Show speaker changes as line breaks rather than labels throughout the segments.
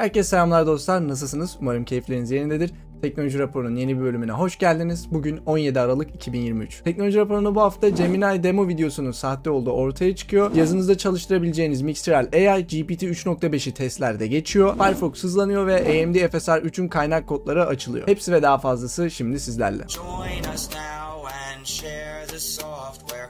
Herkese selamlar dostlar. Nasılsınız? Umarım keyifleriniz yerindedir. Teknoloji raporunun yeni bir bölümüne hoş geldiniz. Bugün 17 Aralık 2023. Teknoloji raporunu bu hafta Gemini demo videosunun sahte olduğu ortaya çıkıyor. Yazınızda çalıştırabileceğiniz Mixtral AI GPT 3.5'i testlerde geçiyor. Firefox hızlanıyor ve AMD FSR 3'ün kaynak kodları açılıyor. Hepsi ve daha fazlası şimdi sizlerle.
Join us now and share the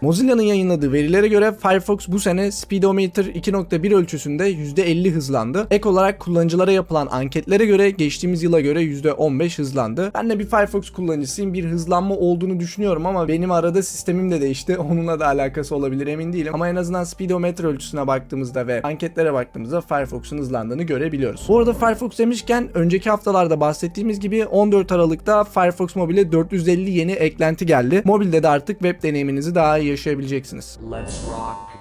Mozilla'nın yayınladığı verilere göre Firefox bu sene Speedometer 2.1 ölçüsünde %50 hızlandı. Ek olarak kullanıcılara yapılan anketlere göre geçtiğimiz yıla göre %15 hızlandı. Ben de bir Firefox kullanıcısıyım. Bir hızlanma olduğunu düşünüyorum ama benim arada sistemim de değişti. Onunla da alakası olabilir emin değilim. Ama en azından Speedometer ölçüsüne baktığımızda ve anketlere baktığımızda Firefox'un hızlandığını görebiliyoruz. Bu arada Firefox demişken önceki haftalarda bahsettiğimiz gibi 14 Aralık'ta Firefox Mobile'e 450 yeni eklenti geldi. Mobilde de artık web deneyiminizi daha iyi yaşayabileceksiniz.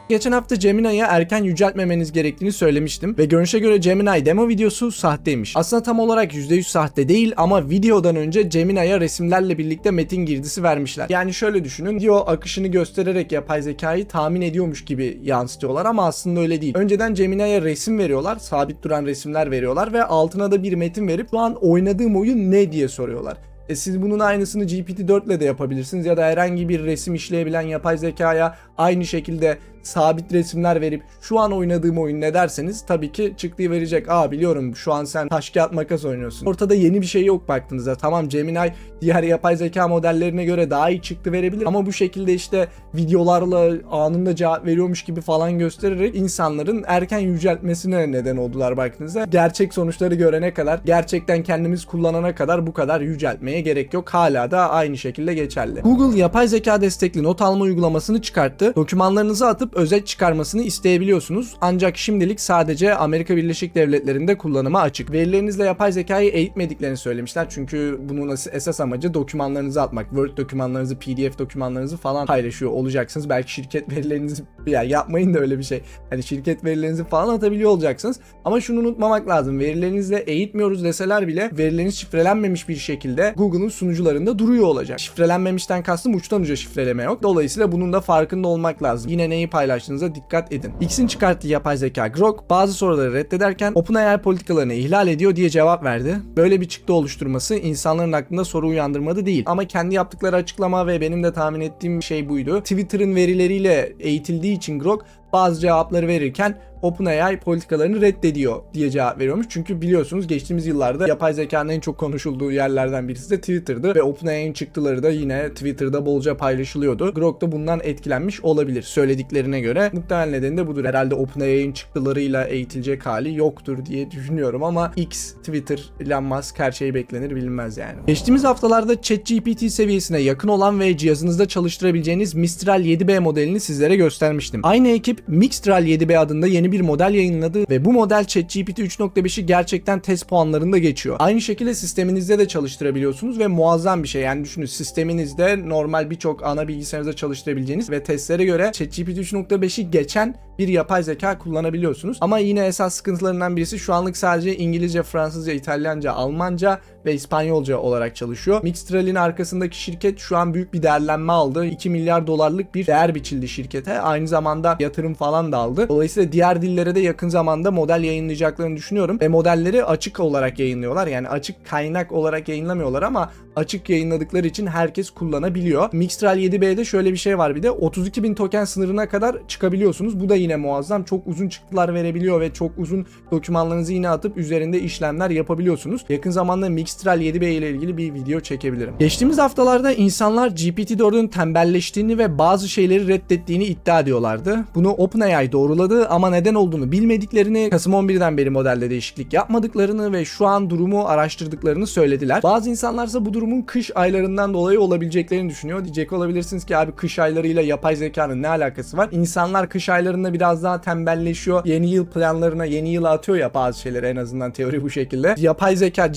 Geçen hafta Gemini'ye erken yüceltmemeniz gerektiğini söylemiştim ve görünüşe göre Gemini demo videosu sahteymiş. Aslında tam olarak %100 sahte değil ama videodan önce Gemini'ye resimlerle birlikte metin girdisi vermişler. Yani şöyle düşünün video akışını göstererek yapay zekayı tahmin ediyormuş gibi yansıtıyorlar ama aslında öyle değil. Önceden Gemini'ye resim veriyorlar, sabit duran resimler veriyorlar ve altına da bir metin verip şu an oynadığım oyun ne diye soruyorlar. E siz bunun aynısını GPT-4 ile de yapabilirsiniz ya da herhangi bir resim işleyebilen yapay zekaya aynı şekilde sabit resimler verip şu an oynadığım oyun ne derseniz tabii ki çıktığı verecek. Aa biliyorum şu an sen taş kağıt makas oynuyorsun. Ortada yeni bir şey yok baktığınızda. Tamam Gemini diğer yapay zeka modellerine göre daha iyi çıktı verebilir ama bu şekilde işte videolarla anında cevap veriyormuş gibi falan göstererek insanların erken yüceltmesine neden oldular baktığınızda. Gerçek sonuçları görene kadar, gerçekten kendimiz kullanana kadar bu kadar yüceltmeye gerek yok. Hala da aynı şekilde geçerli. Google yapay zeka destekli not alma uygulamasını çıkarttı. Dokümanlarınızı atıp özet çıkarmasını isteyebiliyorsunuz. Ancak şimdilik sadece Amerika Birleşik Devletleri'nde kullanıma açık. Verilerinizle yapay zekayı eğitmediklerini söylemişler. Çünkü bunun es- esas amacı dokümanlarınızı atmak. Word dokümanlarınızı, PDF dokümanlarınızı falan paylaşıyor olacaksınız. Belki şirket verilerinizi ya yapmayın da öyle bir şey. Hani şirket verilerinizi falan atabiliyor olacaksınız. Ama şunu unutmamak lazım. Verilerinizle eğitmiyoruz deseler bile verileriniz şifrelenmemiş bir şekilde Google'ın sunucularında duruyor olacak. Şifrelenmemişten kastım uçtan uca şifreleme yok. Dolayısıyla bunun da farkında olmak lazım. Yine neyi paylaştığınıza dikkat edin. X'in çıkarttığı yapay zeka Grok bazı soruları reddederken OpenAI politikalarını ihlal ediyor diye cevap verdi. Böyle bir çıktı oluşturması insanların aklında soru uyandırmadı değil. Ama kendi yaptıkları açıklama ve benim de tahmin ettiğim şey buydu. Twitter'ın verileriyle eğitildiği için Grok bazı cevapları verirken OpenAI politikalarını reddediyor diye cevap veriyormuş. Çünkü biliyorsunuz geçtiğimiz yıllarda yapay zekanın en çok konuşulduğu yerlerden birisi de Twitter'dı ve OpenAI'nin çıktıları da yine Twitter'da bolca paylaşılıyordu. Grok da bundan etkilenmiş olabilir söylediklerine göre. Muhtemelen nedeni de budur. Herhalde OpenAI'nin çıktılarıyla eğitilecek hali yoktur diye düşünüyorum ama X, Twitter, Elon Musk her şey beklenir bilinmez yani. Geçtiğimiz haftalarda ChatGPT seviyesine yakın olan ve cihazınızda çalıştırabileceğiniz Mistral 7B modelini sizlere göstermiştim. Aynı ekip Mixtral 7B adında yeni bir model yayınladı ve bu model ChatGPT 3.5'i gerçekten test puanlarında geçiyor. Aynı şekilde sisteminizde de çalıştırabiliyorsunuz ve muazzam bir şey. Yani düşünün sisteminizde normal birçok ana bilgisayarınızda çalıştırabileceğiniz ve testlere göre ChatGPT 3.5'i geçen bir yapay zeka kullanabiliyorsunuz. Ama yine esas sıkıntılarından birisi şu anlık sadece İngilizce, Fransızca, İtalyanca, Almanca ve İspanyolca olarak çalışıyor. Mixtral'in arkasındaki şirket şu an büyük bir değerlenme aldı. 2 milyar dolarlık bir değer biçildi şirkete. Aynı zamanda yatırım falan da aldı. Dolayısıyla diğer dillere de yakın zamanda model yayınlayacaklarını düşünüyorum. Ve modelleri açık olarak yayınlıyorlar. Yani açık kaynak olarak yayınlamıyorlar ama açık yayınladıkları için herkes kullanabiliyor. Mixtral 7B'de şöyle bir şey var bir de 32 bin token sınırına kadar çıkabiliyorsunuz. Bu da yine muazzam. Çok uzun çıktılar verebiliyor ve çok uzun dokümanlarınızı yine atıp üzerinde işlemler yapabiliyorsunuz. Yakın zamanda Mixtral 7B ile ilgili bir video çekebilirim. Geçtiğimiz haftalarda insanlar GPT-4'ün tembelleştiğini ve bazı şeyleri reddettiğini iddia ediyorlardı. Bunu OpenAI doğruladı ama neden olduğunu bilmediklerini, Kasım 11'den beri modelde değişiklik yapmadıklarını ve şu an durumu araştırdıklarını söylediler. Bazı insanlarsa bu durumun kış aylarından dolayı olabileceklerini düşünüyor. Diyecek olabilirsiniz ki abi kış aylarıyla yapay zekanın ne alakası var? İnsanlar kış aylarında biraz daha tembelleşiyor. Yeni yıl planlarına yeni yıla atıyor ya bazı şeyleri en azından teori bu şekilde. Yapay zeka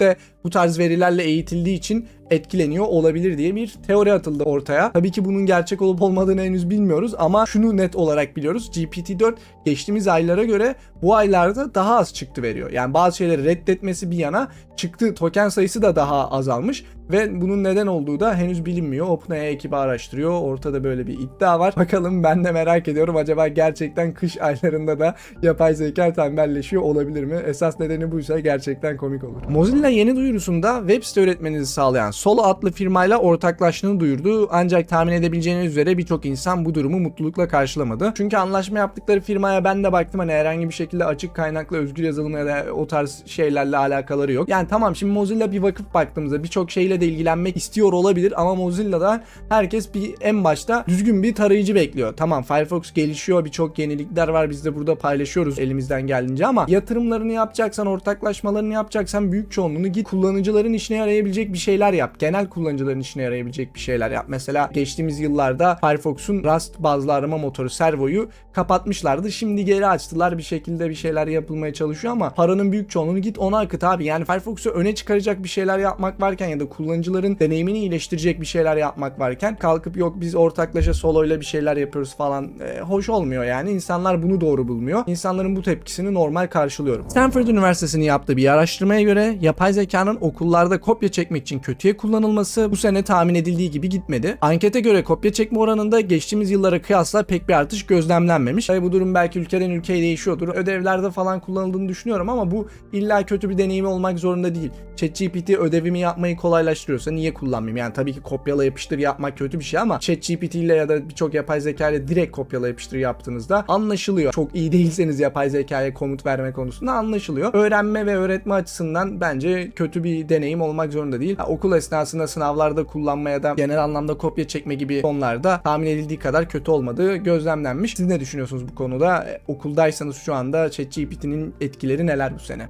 GPT-4'te bu tarz verilerle eğitildiği için etkileniyor olabilir diye bir teori atıldı ortaya. Tabii ki bunun gerçek olup olmadığını henüz bilmiyoruz ama şunu net olarak biliyoruz. GPT-4 geçtiğimiz aylara göre bu aylarda daha az çıktı veriyor. Yani bazı şeyleri reddetmesi bir yana çıktı token sayısı da daha azalmış ve bunun neden olduğu da henüz bilinmiyor. OpenAI ekibi araştırıyor. Ortada böyle bir iddia var. Bakalım ben de merak ediyorum acaba gerçekten kış aylarında da yapay zeka tembelleşiyor olabilir mi? Esas nedeni buysa gerçekten komik olur. Mozilla yeni duyurusunda web site üretmenizi sağlayan Solo adlı firmayla ortaklaştığını duyurdu. Ancak tahmin edebileceğiniz üzere birçok insan bu durumu mutlulukla karşılamadı. Çünkü anlaşma yaptıkları firmaya ben de baktım hani herhangi bir şekilde açık kaynaklı özgür yazılım ya da o tarz şeylerle alakaları yok. Yani tamam şimdi Mozilla bir vakıf baktığımızda birçok şeyle de ilgilenmek istiyor olabilir ama Mozilla'da herkes bir en başta düzgün bir tarayıcı bekliyor. Tamam Firefox gelişiyor birçok yenilikler var biz de burada paylaşıyoruz elimizden geldiğince ama yatırımlarını yapacaksan ortaklaşmalarını yapacaksan büyük çoğunluğunu git kullanıcıların işine yarayabilecek bir şeyler yap. Genel kullanıcıların işine yarayabilecek bir şeyler yap. Mesela geçtiğimiz yıllarda Firefox'un Rust bazlı arama motoru Servo'yu kapatmışlardı. Şimdi geri açtılar bir şekilde bir şeyler yapılmaya çalışıyor ama paranın büyük çoğunluğunu git ona akıt abi. Yani Firefox'u öne çıkaracak bir şeyler yapmak varken ya da kullanıcıların deneyimini iyileştirecek bir şeyler yapmak varken kalkıp yok biz ortaklaşa soloyla bir şeyler yapıyoruz falan e, hoş olmuyor yani. İnsanlar bunu doğru bulmuyor. İnsanların bu tepkisini normal karşılıyorum. Stanford Üniversitesi'nin yaptığı bir araştırmaya göre yapay zekanın okullarda kopya çekmek için kötüye kullanılması bu sene tahmin edildiği gibi gitmedi. Ankete göre kopya çekme oranında geçtiğimiz yıllara kıyasla pek bir artış gözlemlenmemiş. Tabi bu durum belki ülkeden ülkeye değişiyordur. Ödevlerde falan kullanıldığını düşünüyorum ama bu illa kötü bir deneyim olmak zorunda değil. ChatGPT ödevimi yapmayı kolaylaştırıyorsa niye kullanmayayım? Yani tabii ki kopyala yapıştır yapmak kötü bir şey ama ChatGPT ile ya da birçok yapay zeka ile direkt kopyala yapıştır yaptığınızda anlaşılıyor. Çok iyi değilseniz yapay zekaya komut verme konusunda anlaşılıyor. Öğrenme ve öğretme açısından bence kötü bir deneyim olmak zorunda değil. Ha, okul esnasında sınavlarda kullanmaya da genel anlamda kopya çekme gibi konularda tahmin edildiği kadar kötü olmadığı gözlemlenmiş. Siz ne düşünüyorsunuz bu konuda? E, okuldaysanız şu anda ChatGPT'nin etkileri neler bu sene?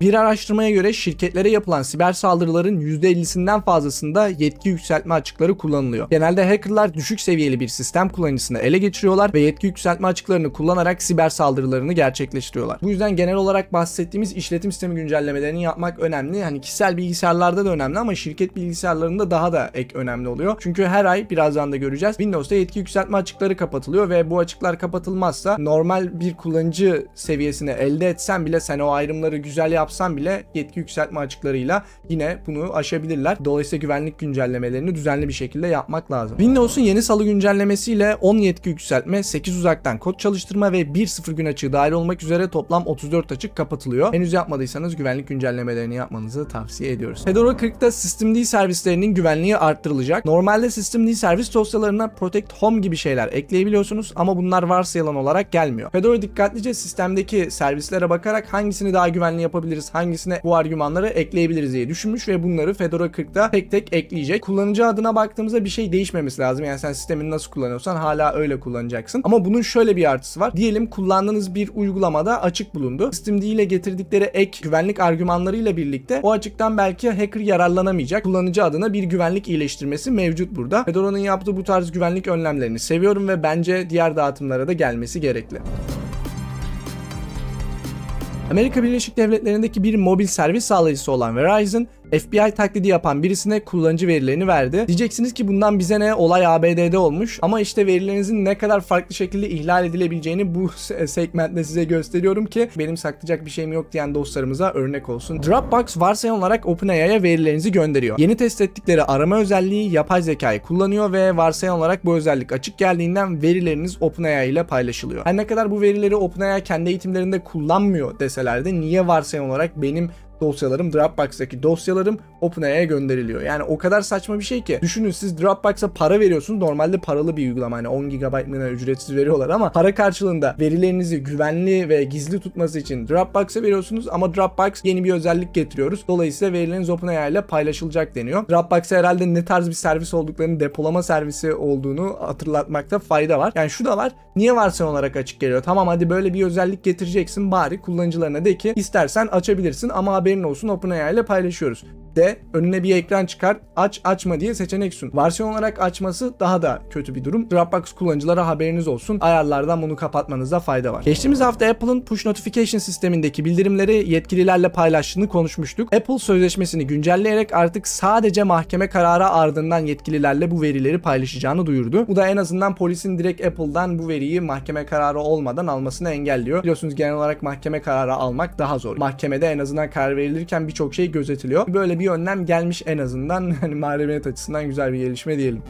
Bir araştırmaya göre şirketlere yapılan siber saldırıların %50'sinden fazlasında yetki yükseltme açıkları kullanılıyor. Genelde hackerlar düşük seviyeli bir sistem kullanıcısını ele geçiriyorlar ve yetki yükseltme açıklarını kullanarak siber saldırılarını gerçekleştiriyorlar. Bu yüzden genel olarak bahsettiğimiz işletim sistemi güncellemelerini yapmak önemli. Hani kişisel bilgisayarlarda da önemli ama şirket bilgisayarlarında daha da ek önemli oluyor. Çünkü her ay birazdan da göreceğiz. Windows'ta yetki yükseltme açıkları kapatılıyor ve bu açıklar kapatılmazsa normal bir kullanıcı seviyesini elde etsen bile sen o ayrımları güzel yap yapsan bile yetki yükseltme açıklarıyla yine bunu aşabilirler. Dolayısıyla güvenlik güncellemelerini düzenli bir şekilde yapmak lazım. Windows'un yeni salı güncellemesiyle 10 yetki yükseltme, 8 uzaktan kod çalıştırma ve 1.0 gün açığı dahil olmak üzere toplam 34 açık kapatılıyor. Henüz yapmadıysanız güvenlik güncellemelerini yapmanızı tavsiye ediyoruz. Fedora 40'ta Systemd servislerinin güvenliği arttırılacak. Normalde Systemd servis dosyalarına Protect Home gibi şeyler ekleyebiliyorsunuz ama bunlar varsayılan olarak gelmiyor. Fedora dikkatlice sistemdeki servislere bakarak hangisini daha güvenli yapabiliriz yapabiliriz, hangisine bu argümanları ekleyebiliriz diye düşünmüş ve bunları Fedora 40'da tek tek ekleyecek. Kullanıcı adına baktığımızda bir şey değişmemesi lazım. Yani sen sistemini nasıl kullanıyorsan hala öyle kullanacaksın. Ama bunun şöyle bir artısı var. Diyelim kullandığınız bir uygulamada açık bulundu. Systemd ile getirdikleri ek güvenlik argümanlarıyla birlikte o açıktan belki hacker yararlanamayacak. Kullanıcı adına bir güvenlik iyileştirmesi mevcut burada. Fedora'nın yaptığı bu tarz güvenlik önlemlerini seviyorum ve bence diğer dağıtımlara da gelmesi gerekli. Amerika Birleşik Devletleri'ndeki bir mobil servis sağlayıcısı olan Verizon, FBI taklidi yapan birisine kullanıcı verilerini verdi. Diyeceksiniz ki bundan bize ne olay ABD'de olmuş ama işte verilerinizin ne kadar farklı şekilde ihlal edilebileceğini bu segmentte size gösteriyorum ki benim saklayacak bir şeyim yok diyen dostlarımıza örnek olsun. Dropbox varsayım olarak OpenAI'ya verilerinizi gönderiyor. Yeni test ettikleri arama özelliği yapay zekayı kullanıyor ve varsayım olarak bu özellik açık geldiğinden verileriniz OpenAI ile paylaşılıyor. Her ne kadar bu verileri OpenAI kendi eğitimlerinde kullanmıyor deseler de niye varsayım olarak benim dosyalarım Dropbox'taki dosyalarım OpenAI'ye gönderiliyor. Yani o kadar saçma bir şey ki. Düşünün siz Dropbox'a para veriyorsunuz. Normalde paralı bir uygulama. Hani 10 GB mı ücretsiz veriyorlar ama para karşılığında verilerinizi güvenli ve gizli tutması için Dropbox'a veriyorsunuz ama Dropbox yeni bir özellik getiriyoruz. Dolayısıyla verileriniz OpenAI ile paylaşılacak deniyor. Dropbox'a herhalde ne tarz bir servis olduklarını depolama servisi olduğunu hatırlatmakta fayda var. Yani şu da var. Niye varsayım olarak açık geliyor? Tamam hadi böyle bir özellik getireceksin bari kullanıcılarına de ki istersen açabilirsin ama haberin olsun OpenAI ile paylaşıyoruz de önüne bir ekran çıkar aç açma diye seçenek sun. Versiyon olarak açması daha da kötü bir durum. Dropbox kullanıcılara haberiniz olsun. Ayarlardan bunu kapatmanızda fayda var. Geçtiğimiz hafta Apple'ın push notification sistemindeki bildirimleri yetkililerle paylaştığını konuşmuştuk. Apple sözleşmesini güncelleyerek artık sadece mahkeme kararı ardından yetkililerle bu verileri paylaşacağını duyurdu. Bu da en azından polisin direkt Apple'dan bu veriyi mahkeme kararı olmadan almasını engelliyor. Biliyorsunuz genel olarak mahkeme kararı almak daha zor. Mahkemede en azından karar verilirken birçok şey gözetiliyor. Böyle bir önlem gelmiş en azından hani mahremiyet açısından güzel bir gelişme diyelim.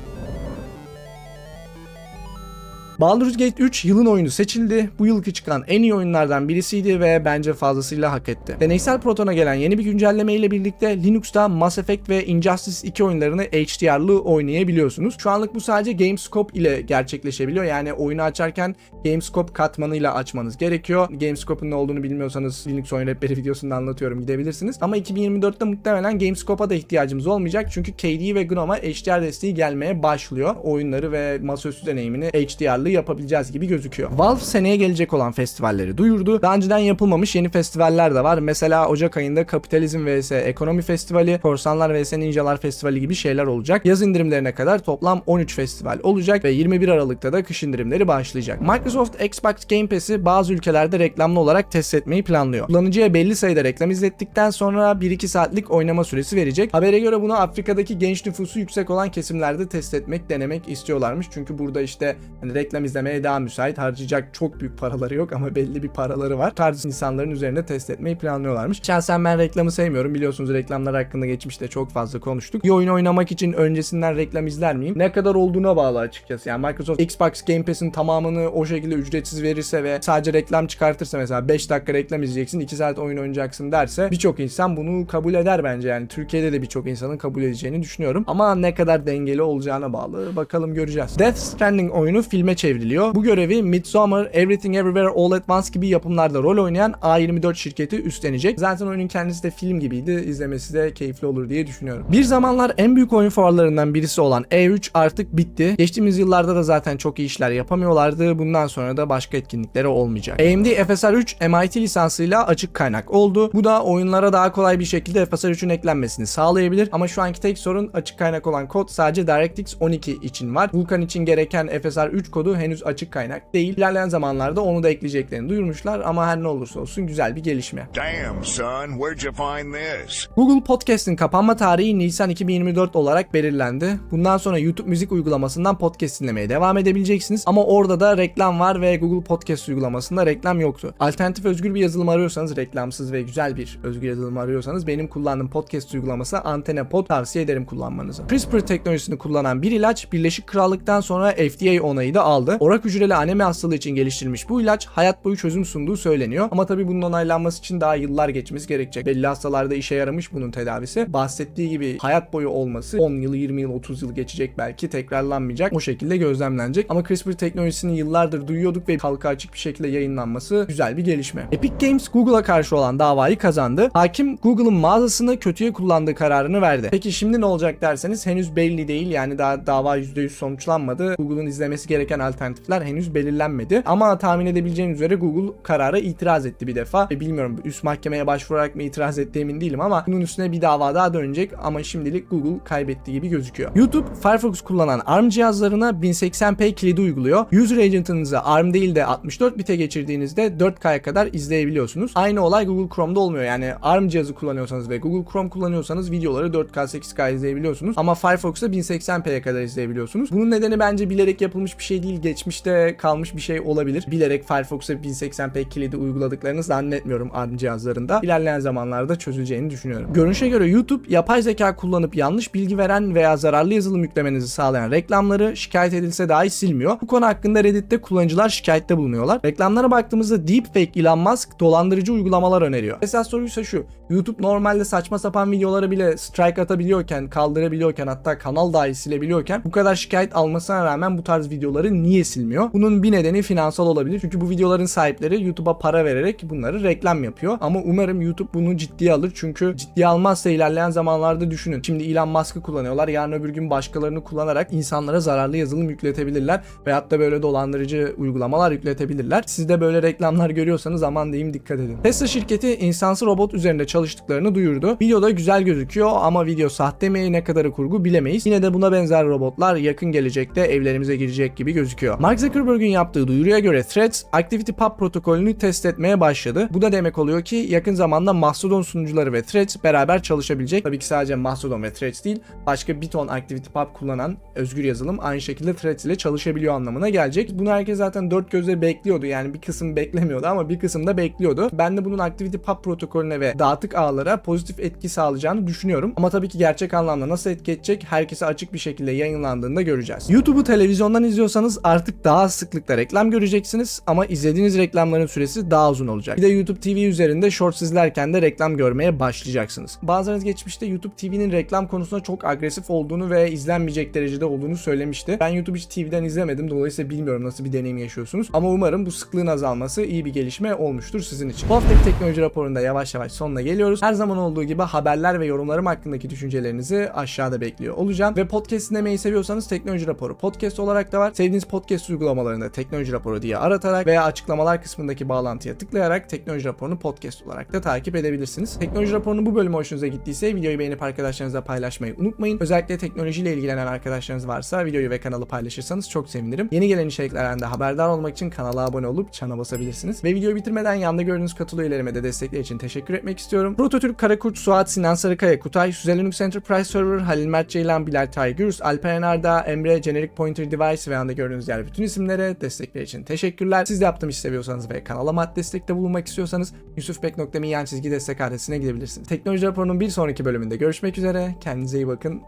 Baldur's Gate 3 yılın oyunu seçildi. Bu yılki çıkan en iyi oyunlardan birisiydi ve bence fazlasıyla hak etti. Deneysel Proton'a gelen yeni bir güncelleme ile birlikte Linux'ta Mass Effect ve Injustice 2 oyunlarını HDR'lı oynayabiliyorsunuz. Şu anlık bu sadece Gamescope ile gerçekleşebiliyor. Yani oyunu açarken Gamescope katmanıyla açmanız gerekiyor. Gamescope'un ne olduğunu bilmiyorsanız Linux oyun rehberi videosunda anlatıyorum gidebilirsiniz. Ama 2024'te muhtemelen Gamescope'a da ihtiyacımız olmayacak. Çünkü KD ve GNOME'a HDR desteği gelmeye başlıyor. Oyunları ve masaüstü deneyimini HDR'lı yapabileceğiz gibi gözüküyor. Valve seneye gelecek olan festivalleri duyurdu. Daha önceden yapılmamış yeni festivaller de var. Mesela Ocak ayında Kapitalizm vs Ekonomi Festivali, Korsanlar vs Ninjalar Festivali gibi şeyler olacak. Yaz indirimlerine kadar toplam 13 festival olacak ve 21 Aralık'ta da kış indirimleri başlayacak. Microsoft Xbox Game Pass'i bazı ülkelerde reklamlı olarak test etmeyi planlıyor. Kullanıcıya belli sayıda reklam izlettikten sonra 1-2 saatlik oynama süresi verecek. Habere göre bunu Afrika'daki genç nüfusu yüksek olan kesimlerde test etmek, denemek istiyorlarmış. Çünkü burada işte hani reklam izlemeye daha müsait. Harcayacak çok büyük paraları yok ama belli bir paraları var. Tarz insanların üzerinde test etmeyi planlıyorlarmış. Şahsen ben reklamı sevmiyorum. Biliyorsunuz reklamlar hakkında geçmişte çok fazla konuştuk. Bir oyun oynamak için öncesinden reklam izler miyim? Ne kadar olduğuna bağlı açıkçası. Yani Microsoft Xbox Game Pass'in tamamını o şekilde ücretsiz verirse ve sadece reklam çıkartırsa mesela 5 dakika reklam izleyeceksin, 2 saat oyun oynayacaksın derse birçok insan bunu kabul eder bence. Yani Türkiye'de de birçok insanın kabul edeceğini düşünüyorum. Ama ne kadar dengeli olacağına bağlı. Bakalım göreceğiz. Death Stranding oyunu filme çevriliyor. Bu görevi Midsommar, Everything Everywhere All at Once gibi yapımlarda rol oynayan A24 şirketi üstlenecek. Zaten oyunun kendisi de film gibiydi. İzlemesi de keyifli olur diye düşünüyorum. Bir zamanlar en büyük oyun fuarlarından birisi olan E3 artık bitti. Geçtiğimiz yıllarda da zaten çok iyi işler yapamıyorlardı. Bundan sonra da başka etkinlikleri olmayacak. AMD FSR 3 MIT lisansıyla açık kaynak oldu. Bu da oyunlara daha kolay bir şekilde FSR 3'ün eklenmesini sağlayabilir. Ama şu anki tek sorun açık kaynak olan kod sadece DirectX 12 için var. Vulkan için gereken FSR 3 kodu henüz açık kaynak değil. İlerleyen zamanlarda onu da ekleyeceklerini duyurmuşlar ama her ne olursa olsun güzel bir gelişme.
Damn, son, where'd you find this?
Google Podcast'in kapanma tarihi Nisan 2024 olarak belirlendi. Bundan sonra YouTube müzik uygulamasından podcast dinlemeye devam edebileceksiniz. Ama orada da reklam var ve Google Podcast uygulamasında reklam yoktu. Alternatif özgür bir yazılım arıyorsanız, reklamsız ve güzel bir özgür yazılım arıyorsanız benim kullandığım podcast uygulaması Antene Pod tavsiye ederim kullanmanızı. CRISPR teknolojisini kullanan bir ilaç Birleşik Krallık'tan sonra FDA onayı da aldı. Orak hücreli anemi hastalığı için geliştirilmiş bu ilaç hayat boyu çözüm sunduğu söyleniyor. Ama tabii bunun onaylanması için daha yıllar geçmesi gerekecek. Belli hastalarda işe yaramış bunun tedavisi. Bahsettiği gibi hayat boyu olması 10 yıl, 20 yıl, 30 yıl geçecek belki tekrarlanmayacak. O şekilde gözlemlenecek. Ama CRISPR teknolojisini yıllardır duyuyorduk ve halka açık bir şekilde yayınlanması güzel bir gelişme. Epic Games Google'a karşı olan davayı kazandı. Hakim Google'ın mağazasını kötüye kullandığı kararını verdi. Peki şimdi ne olacak derseniz henüz belli değil. Yani daha dava %100 sonuçlanmadı. Google'ın izlemesi gereken alternatifler henüz belirlenmedi. Ama tahmin edebileceğiniz üzere Google karara itiraz etti bir defa. Ve bilmiyorum üst mahkemeye başvurarak mı itiraz etti emin değilim ama bunun üstüne bir dava daha dönecek ama şimdilik Google kaybetti gibi gözüküyor. YouTube Firefox kullanan ARM cihazlarına 1080p kilidi uyguluyor. User agent'ınızı ARM değil de 64 bite geçirdiğinizde 4K'ya kadar izleyebiliyorsunuz. Aynı olay Google Chrome'da olmuyor. Yani ARM cihazı kullanıyorsanız ve Google Chrome kullanıyorsanız videoları 4K 8K izleyebiliyorsunuz. Ama Firefox'ta 1080p'ye kadar izleyebiliyorsunuz. Bunun nedeni bence bilerek yapılmış bir şey değil. Geçmişte kalmış bir şey olabilir. Bilerek Firefox'a 1080p kilidi uyguladıklarını zannetmiyorum ARM cihazlarında. İlerleyen zamanlarda çözüleceğini düşünüyorum. Görünüşe göre YouTube yapay zeka kullanıp yanlış bilgi veren veya zararlı yazılım yüklemenizi sağlayan reklamları şikayet edilse dahi silmiyor. Bu konu hakkında Reddit'te kullanıcılar şikayette bulunuyorlar. Reklamlara baktığımızda deepfake Elon Musk dolandırıcı uygulamalar öneriyor. Esas soru şu. YouTube normalde saçma sapan videolara bile strike atabiliyorken, kaldırabiliyorken hatta kanal dahi silebiliyorken bu kadar şikayet almasına rağmen bu tarz videoları niye niye silmiyor? Bunun bir nedeni finansal olabilir. Çünkü bu videoların sahipleri YouTube'a para vererek bunları reklam yapıyor. Ama umarım YouTube bunu ciddiye alır. Çünkü ciddiye almazsa ilerleyen zamanlarda düşünün. Şimdi Elon Musk'ı kullanıyorlar. Yarın öbür gün başkalarını kullanarak insanlara zararlı yazılım yükletebilirler. Veyahut da böyle dolandırıcı uygulamalar yükletebilirler. Siz de böyle reklamlar görüyorsanız aman diyeyim dikkat edin. Tesla şirketi insansız robot üzerinde çalıştıklarını duyurdu. Videoda güzel gözüküyor ama video sahte mi ne kadarı kurgu bilemeyiz. Yine de buna benzer robotlar yakın gelecekte evlerimize girecek gibi gözüküyor. Mark Zuckerberg'in yaptığı duyuruya göre Threads ActivityPub protokolünü test etmeye başladı. Bu da demek oluyor ki yakın zamanda Mastodon sunucuları ve Threads beraber çalışabilecek. Tabii ki sadece Mastodon ve Threads değil, başka bir ton ActivityPub kullanan özgür yazılım aynı şekilde Threads ile çalışabiliyor anlamına gelecek. Bunu herkes zaten dört gözle bekliyordu. Yani bir kısım beklemiyordu ama bir kısım da bekliyordu. Ben de bunun ActivityPub protokolüne ve dağıtık ağlara pozitif etki sağlayacağını düşünüyorum. Ama tabii ki gerçek anlamda nasıl etki edecek herkese açık bir şekilde yayınlandığında göreceğiz. YouTube'u televizyondan izliyorsanız artık daha sıklıkla reklam göreceksiniz ama izlediğiniz reklamların süresi daha uzun olacak. Bir de YouTube TV üzerinde Shorts izlerken de reklam görmeye başlayacaksınız. Bazılarınız geçmişte YouTube TV'nin reklam konusunda çok agresif olduğunu ve izlenmeyecek derecede olduğunu söylemişti. Ben YouTube hiç TV'den izlemedim dolayısıyla bilmiyorum nasıl bir deneyim yaşıyorsunuz. Ama umarım bu sıklığın azalması iyi bir gelişme olmuştur sizin için. Bu haftaki teknoloji raporunda yavaş yavaş sonuna geliyoruz. Her zaman olduğu gibi haberler ve yorumlarım hakkındaki düşüncelerinizi aşağıda bekliyor olacağım. Ve podcast dinlemeyi seviyorsanız teknoloji raporu podcast olarak da var. Sevdiğiniz podcast uygulamalarında teknoloji raporu diye aratarak veya açıklamalar kısmındaki bağlantıya tıklayarak teknoloji raporunu podcast olarak da takip edebilirsiniz. Teknoloji raporunun bu bölümü hoşunuza gittiyse videoyu beğenip arkadaşlarınızla paylaşmayı unutmayın. Özellikle teknolojiyle ilgilenen arkadaşlarınız varsa videoyu ve kanalı paylaşırsanız çok sevinirim. Yeni gelen içeriklerden de haberdar olmak için kanala abone olup çana basabilirsiniz. Ve videoyu bitirmeden yanında gördüğünüz katıl üyelerime de destekleri için teşekkür etmek istiyorum. Prototürk, Karakurt, Suat, Sinan Sarıkaya, Kutay, Süzel Linux Enterprise Server, Halil Mert Ceylan, Bilal Taygürüz, Alperen Arda, Emre, Generic Pointer Device ve yanda gördüğünüz diğer bütün isimlere destekleri için teşekkürler. Siz de yaptığım işi seviyorsanız ve kanala madde destekte bulunmak istiyorsanız yusufbek.me yan çizgi destek adresine gidebilirsiniz. Teknoloji raporunun bir sonraki bölümünde görüşmek üzere. Kendinize iyi bakın.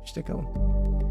Hoşçakalın.